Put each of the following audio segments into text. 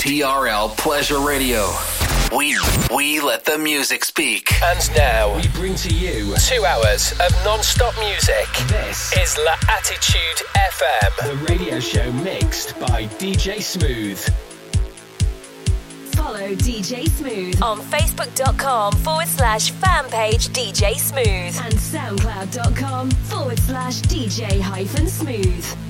TRL Pleasure Radio. We we let the music speak. And now we bring to you two hours of non-stop music. This is La Attitude FM, the radio show mixed by DJ Smooth. Follow DJ Smooth on Facebook.com forward slash fan page DJ Smooth and SoundCloud.com forward slash DJ hyphen smooth.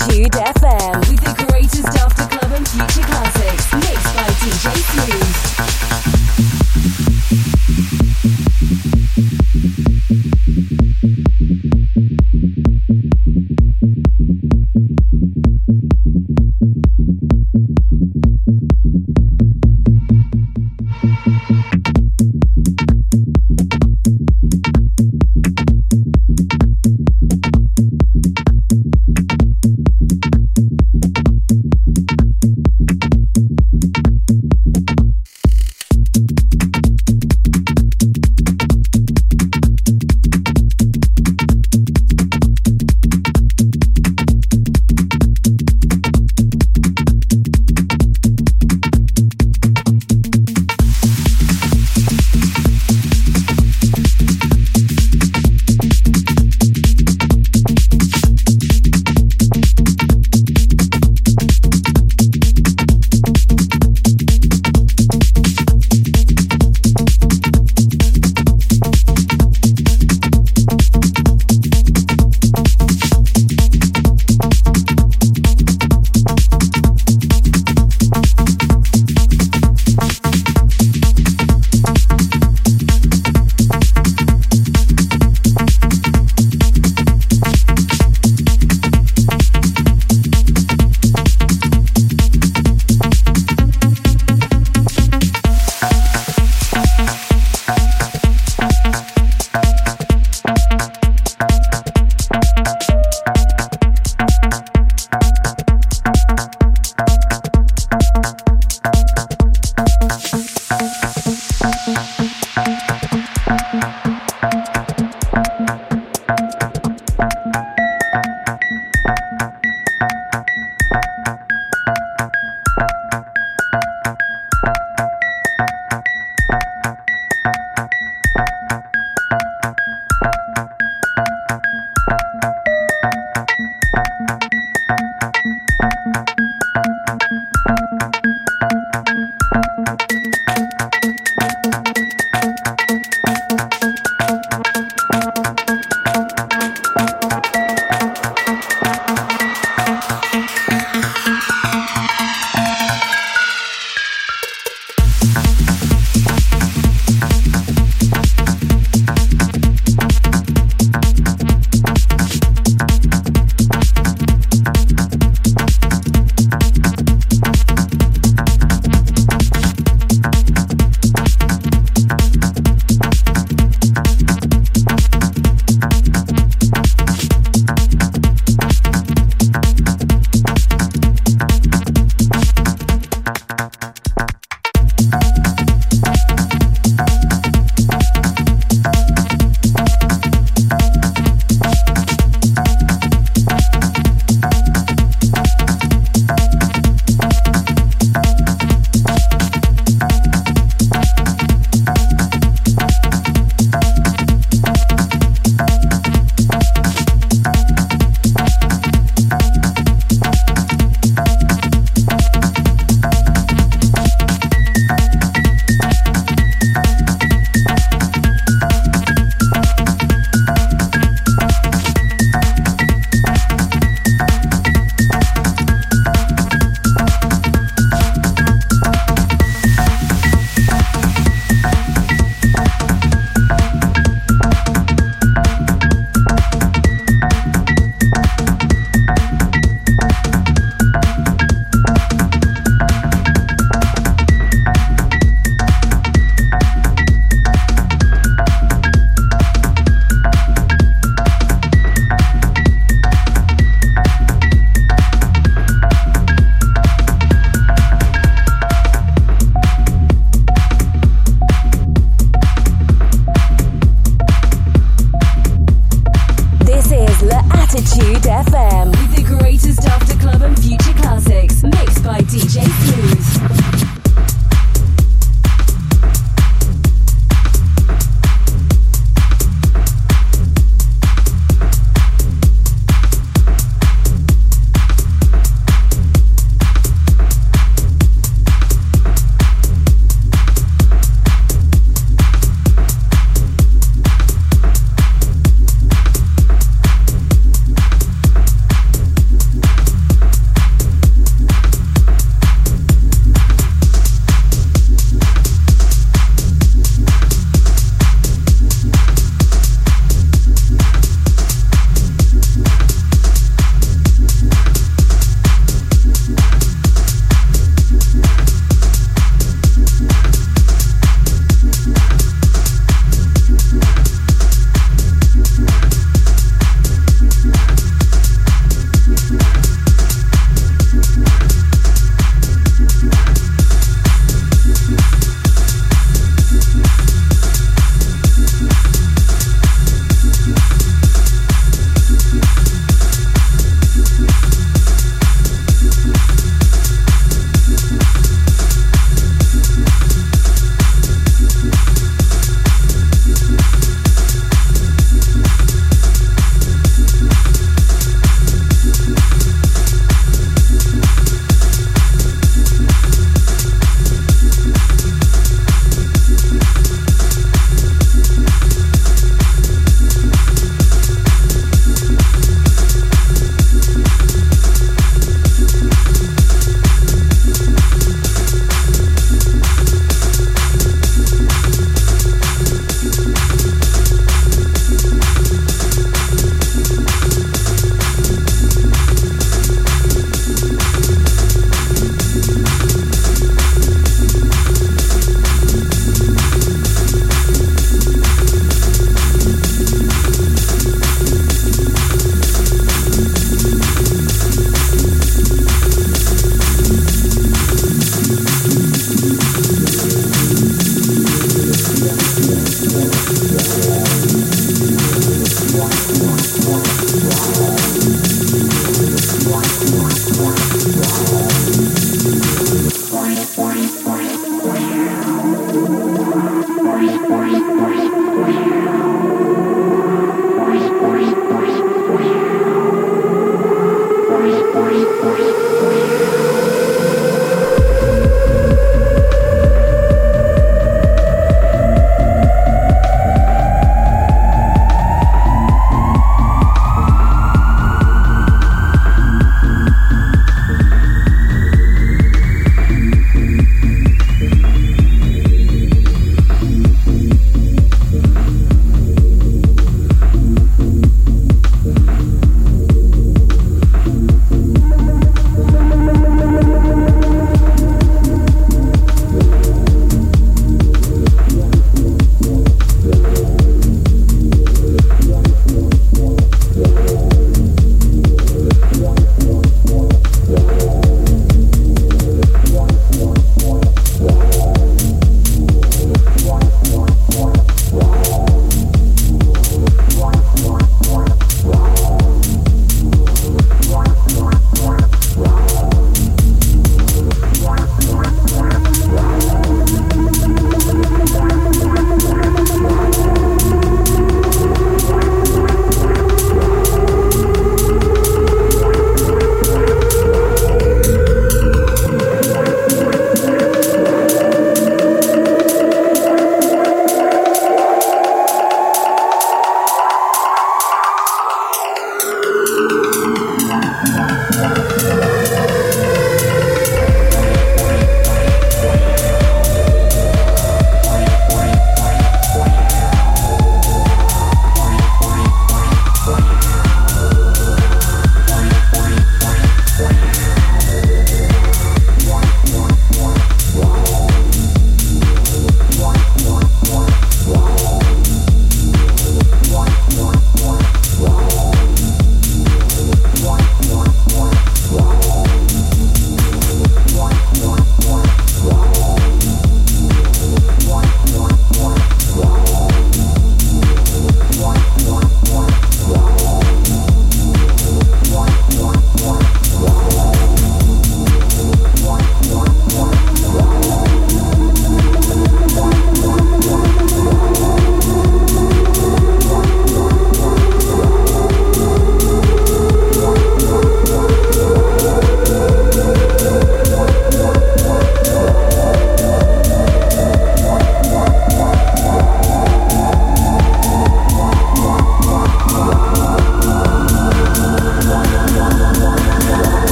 Attitude FM.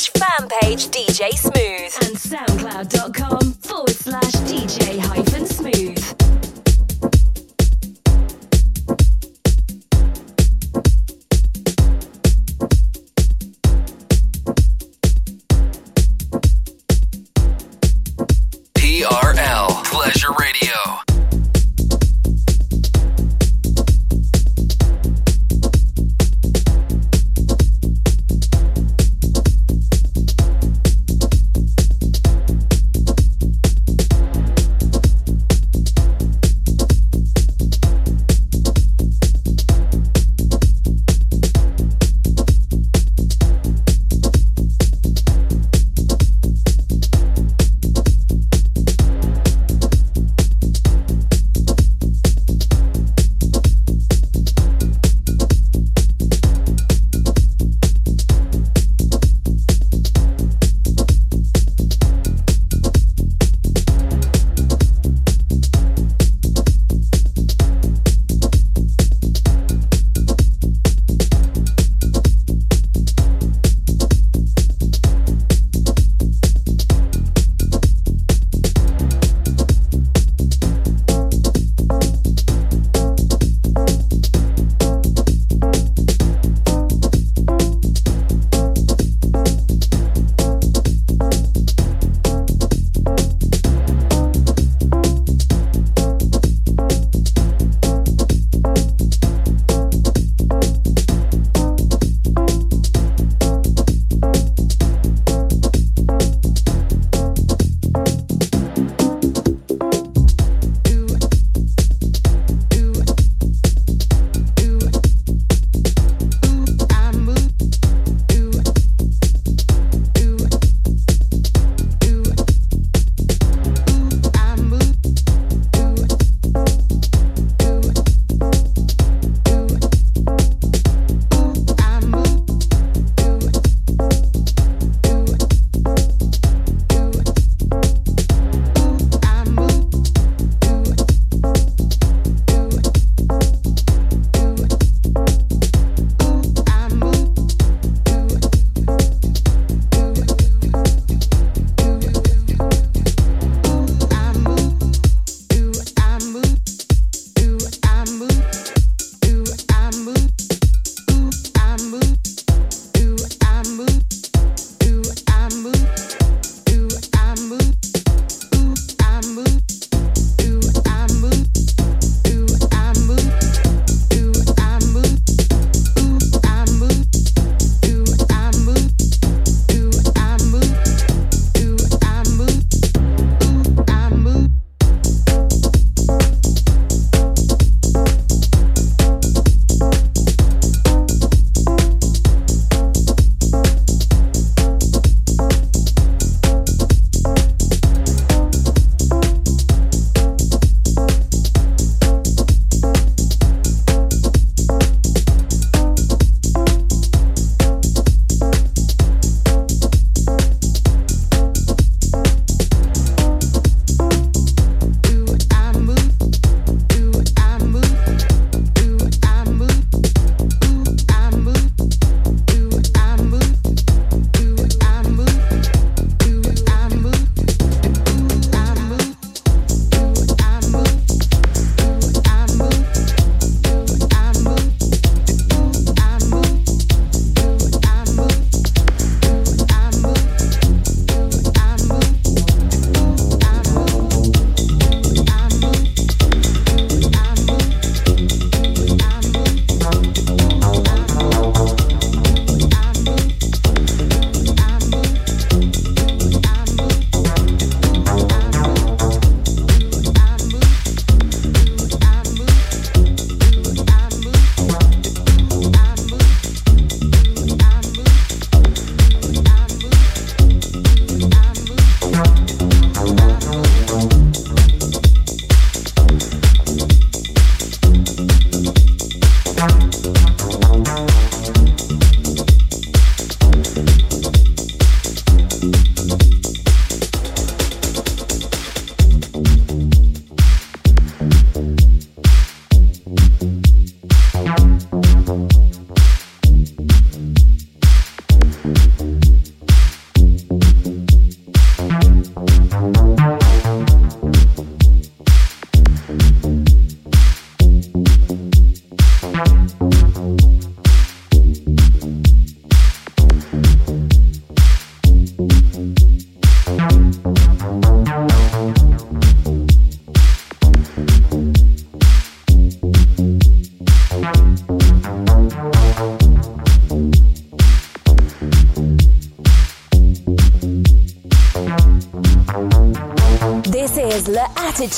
slash fan page DJ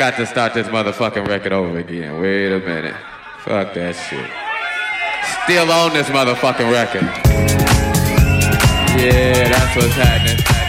Got to start this motherfucking record over again. Wait a minute. Fuck that shit. Still on this motherfucking record. Yeah, that's what's happening.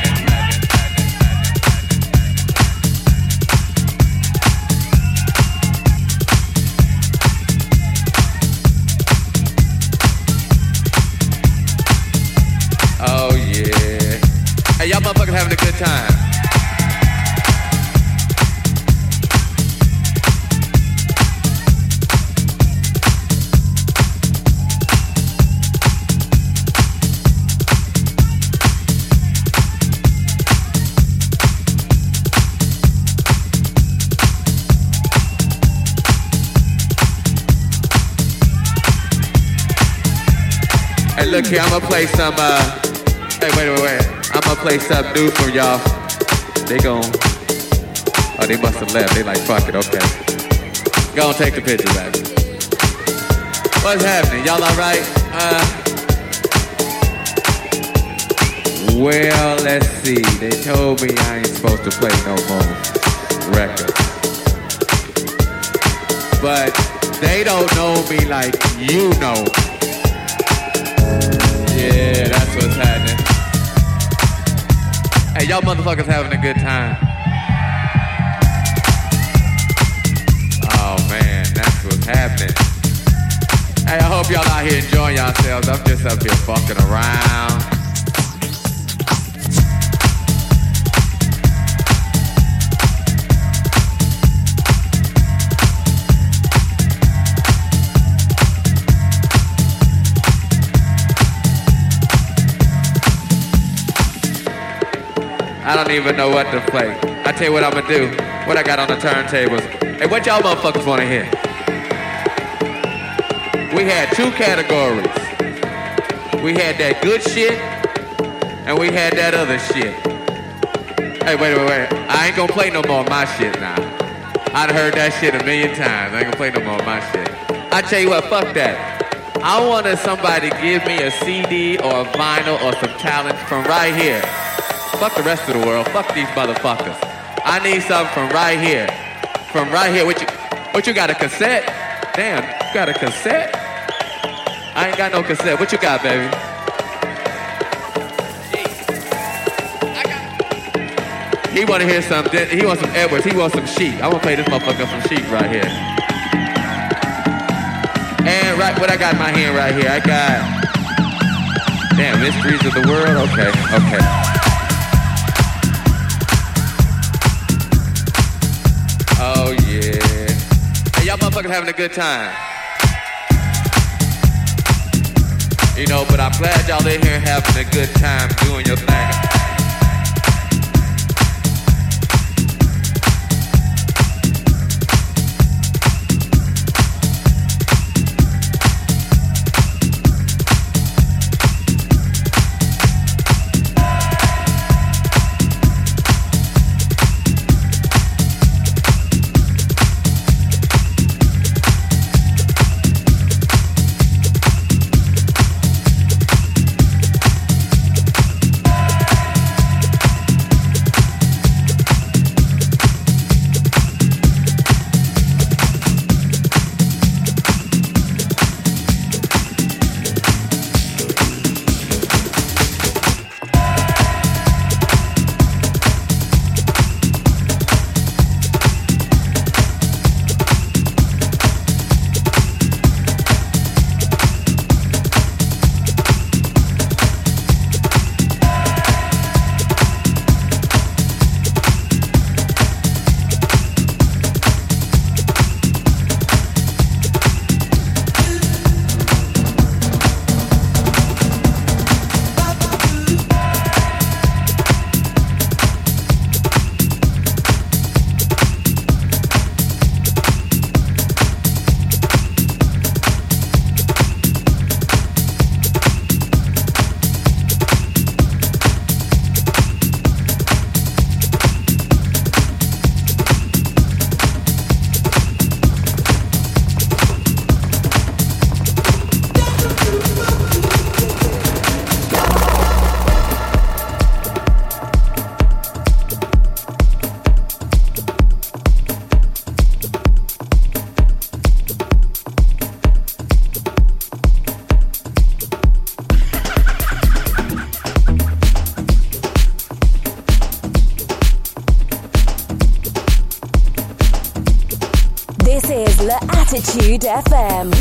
Look here, I'm gonna play some, uh, hey, wait, wait, wait. I'm gonna play some new for y'all. They gon' oh, they must have left. They like, fuck it, okay. Go and take the picture back. What's happening? Y'all alright? Uh, well, let's see. They told me I ain't supposed to play no more records. But they don't know me like you know yeah, that's what's happening. Hey, y'all motherfuckers having a good time. Oh man, that's what's happening. Hey, I hope y'all out here enjoying yourselves. I'm just up here fucking around. Don't even know what to play. I tell you what I'm gonna do. What I got on the turntables. Hey, what y'all motherfuckers wanna hear? We had two categories. We had that good shit, and we had that other shit. Hey, wait, wait, wait. I ain't gonna play no more of my shit now. I'd heard that shit a million times. I ain't gonna play no more of my shit. I tell you what, fuck that. I wanted somebody to give me a CD or a vinyl or some talent from right here. Fuck the rest of the world. Fuck these motherfuckers. I need something from right here. From right here. What you, what you got, a cassette? Damn, you got a cassette? I ain't got no cassette. What you got, baby? He wanna hear some, he wants some Edwards, he wants some sheep. I wanna play this motherfucker some sheep right here. And right, what I got in my hand right here, I got, damn, Mysteries of the World, okay, okay. Y'all having a good time. You know, but I'm glad y'all in here having a good time doing your thing. Attitude FM